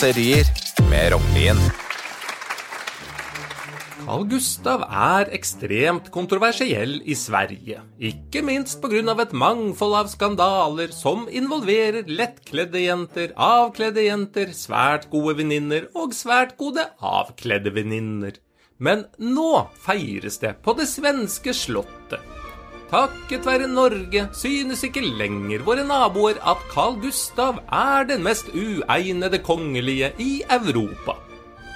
raserier med Rognlien. Carl Gustav er ekstremt kontroversiell i Sverige. Ikke minst pga. et mangfold av skandaler som involverer lettkledde jenter, avkledde jenter, svært gode venninner og svært gode avkledde venninner. Men nå feires det på det svenske slottet. Takket være Norge synes ikke lenger våre naboer at Carl Gustav er den mest uegnede kongelige i Europa.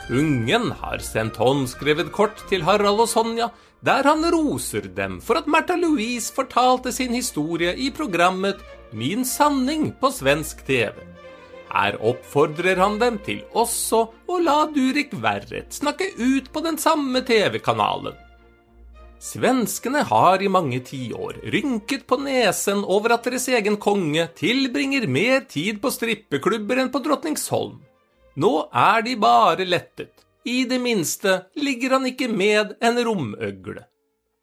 Kungen har sendt håndskrevet kort til Harald og Sonja, der han roser dem for at Märtha Louise fortalte sin historie i programmet Min sanning på svensk TV. Her oppfordrer han dem til også å la Durik Verret snakke ut på den samme TV-kanalen. Svenskene har i mange tiår rynket på nesen over at deres egen konge tilbringer mer tid på strippeklubber enn på Drottningsholm. Nå er de bare lettet. I det minste ligger han ikke med en romøgle.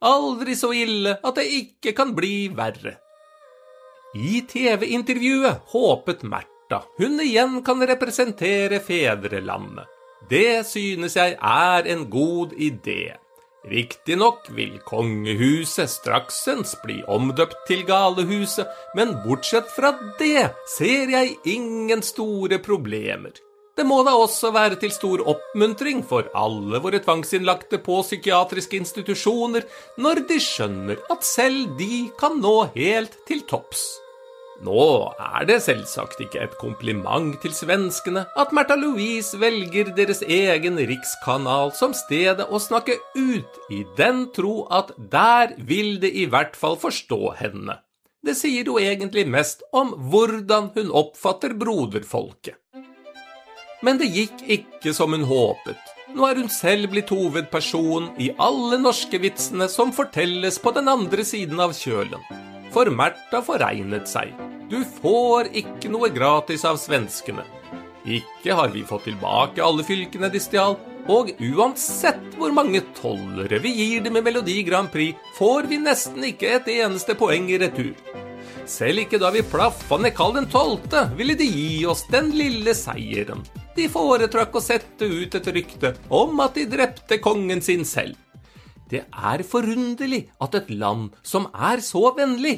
Aldri så ille at det ikke kan bli verre. I TV-intervjuet håpet Märtha hun igjen kan representere fedrelandet. Det synes jeg er en god idé. Riktignok vil kongehuset straksens bli omdøpt til Galehuset, men bortsett fra det ser jeg ingen store problemer. Det må da også være til stor oppmuntring for alle våre tvangsinnlagte på psykiatriske institusjoner når de skjønner at selv de kan nå helt til topps. Nå er det selvsagt ikke et kompliment til svenskene at Märtha Louise velger deres egen rikskanal som stedet å snakke ut, i den tro at der vil det i hvert fall forstå henne. Det sier jo egentlig mest om hvordan hun oppfatter broderfolket. Men det gikk ikke som hun håpet. Nå er hun selv blitt hovedperson i alle norske vitsene som fortelles på den andre siden av kjølen. For Märtha forregnet seg. Du får ikke noe gratis av svenskene. Ikke har vi fått tilbake alle fylkene de stjal, og uansett hvor mange tollere vi gir dem i Melodi Grand Prix, får vi nesten ikke et eneste poeng i retur. Selv ikke da vi plaffa ned Karl 12., ville de gi oss den lille seieren. De foretrakk å sette ut et rykte om at de drepte kongen sin selv. Det er forunderlig at et land som er så vennlig,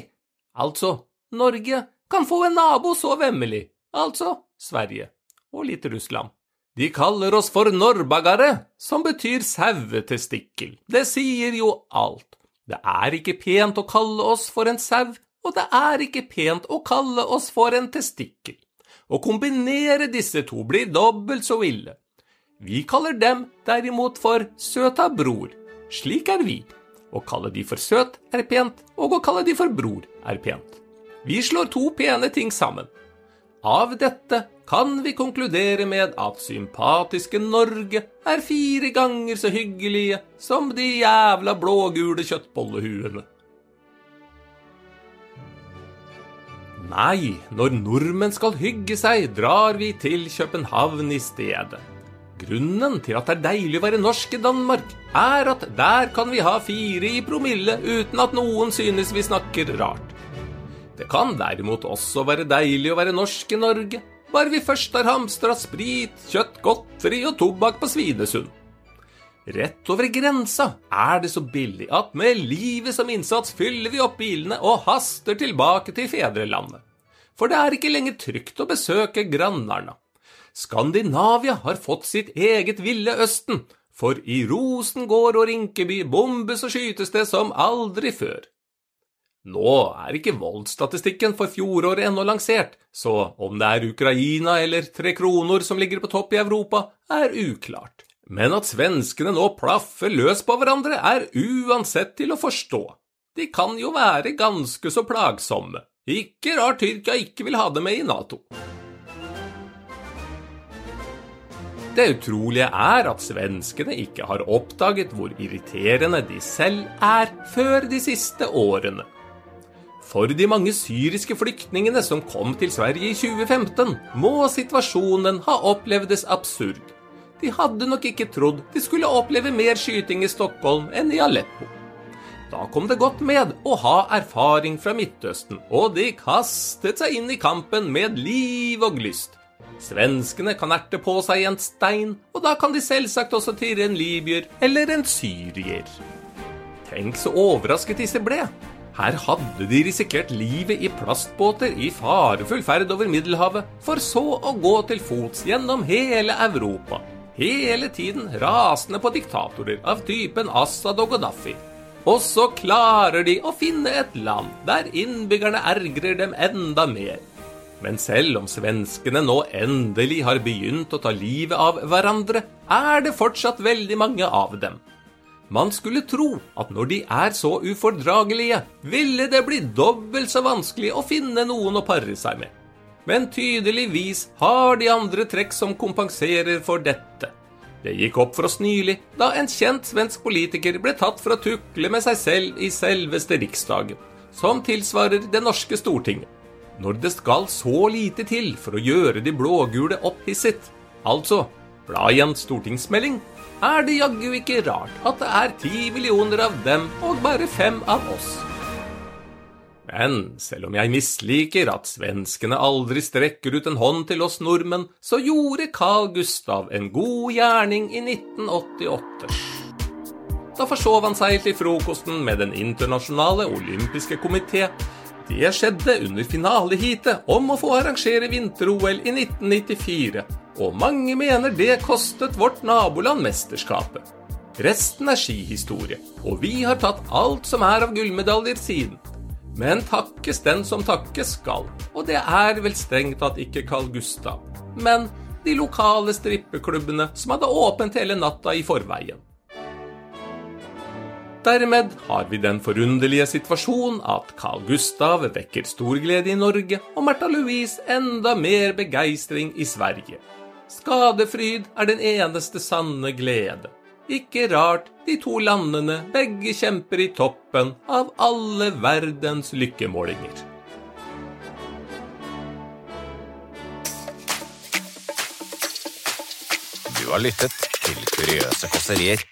altså Norge, kan få en nabo så vemmelig, altså Sverige, og litt Russland. De kaller oss for norrbagare, som betyr sauetestikkel. Det sier jo alt. Det er ikke pent å kalle oss for en sau, og det er ikke pent å kalle oss for en testikkel. Å kombinere disse to blir dobbelt så ille. Vi kaller dem derimot for søta bror. Slik er vi. Å kalle de for søt er pent, og å kalle de for bror er pent. Vi slår to pene ting sammen. Av dette kan vi konkludere med at sympatiske Norge er fire ganger så hyggelige som de jævla blågule kjøttbollehuene. Nei, når nordmenn skal hygge seg, drar vi til København i stedet. Grunnen til at det er deilig å være norsk i Danmark, er at der kan vi ha fire i promille uten at noen synes vi snakker rart. Det kan derimot også være deilig å være norsk i Norge, bare vi først har hamstra sprit, kjøtt, godteri og tobakk på Svinesund. Rett over grensa er det så billig at med livet som innsats fyller vi opp bilene og haster tilbake til fedrelandet. For det er ikke lenger trygt å besøke grannarna. Skandinavia har fått sitt eget Ville Østen, for i Rosengård og Rinkeby bombes og skytes det som aldri før. Nå er ikke voldsstatistikken for fjoråret ennå lansert, så om det er Ukraina eller Tre Kroner som ligger på topp i Europa, er uklart. Men at svenskene nå plaffer løs på hverandre, er uansett til å forstå. De kan jo være ganske så plagsomme. Ikke rart Tyrkia ikke vil ha dem med i Nato. Det utrolige er at svenskene ikke har oppdaget hvor irriterende de selv er før de siste årene. For de mange syriske flyktningene som kom til Sverige i 2015, må situasjonen ha opplevdes absurd. De hadde nok ikke trodd de skulle oppleve mer skyting i Stockholm enn i Aleppo. Da kom det godt med å ha erfaring fra Midtøsten, og de kastet seg inn i kampen med liv og lyst. Svenskene kan erte på seg en stein, og da kan de selvsagt også tirre en libyer eller en syrier. Tenk så overrasket disse ble. Her hadde de risikert livet i plastbåter i farefull ferd over Middelhavet, for så å gå til fots gjennom hele Europa. Hele tiden rasende på diktatorer av typen Assad og Gaddafi. Og så klarer de å finne et land der innbyggerne ergrer dem enda mer. Men selv om svenskene nå endelig har begynt å ta livet av hverandre, er det fortsatt veldig mange av dem. Man skulle tro at når de er så ufordragelige, ville det bli dobbelt så vanskelig å finne noen å pare seg med. Men tydeligvis har de andre trekk som kompenserer for dette. Det gikk opp for oss nylig da en kjent svensk politiker ble tatt for å tukle med seg selv i selveste Riksdagen, som tilsvarer det norske Stortinget. Når det skal så lite til for å gjøre de blågule opphisset, altså bla i en stortingsmelding er det jaggu ikke rart at det er ti millioner av dem og bare fem av oss. Men selv om jeg misliker at svenskene aldri strekker ut en hånd til oss nordmenn, så gjorde Carl Gustav en god gjerning i 1988. Da forsov han seg til frokosten med Den internasjonale olympiske komité. Det skjedde under finaleheatet om å få arrangere vinter-OL i 1994, og mange mener det kostet vårt naboland mesterskapet. Resten er skihistorie, og vi har tatt alt som er av gullmedaljer siden. Men takkes den som takkes skal, og det er vel strengt tatt ikke Carl Gustav, men de lokale strippeklubbene som hadde åpent hele natta i forveien. Dermed har vi den forunderlige situasjon at Carl Gustav vekker stor glede i Norge, og Märtha Louise enda mer begeistring i Sverige. Skadefryd er den eneste sanne glede. Ikke rart de to landene begge kjemper i toppen av alle verdens lykkemålinger. Du har lyttet til Kuriøse kåserier.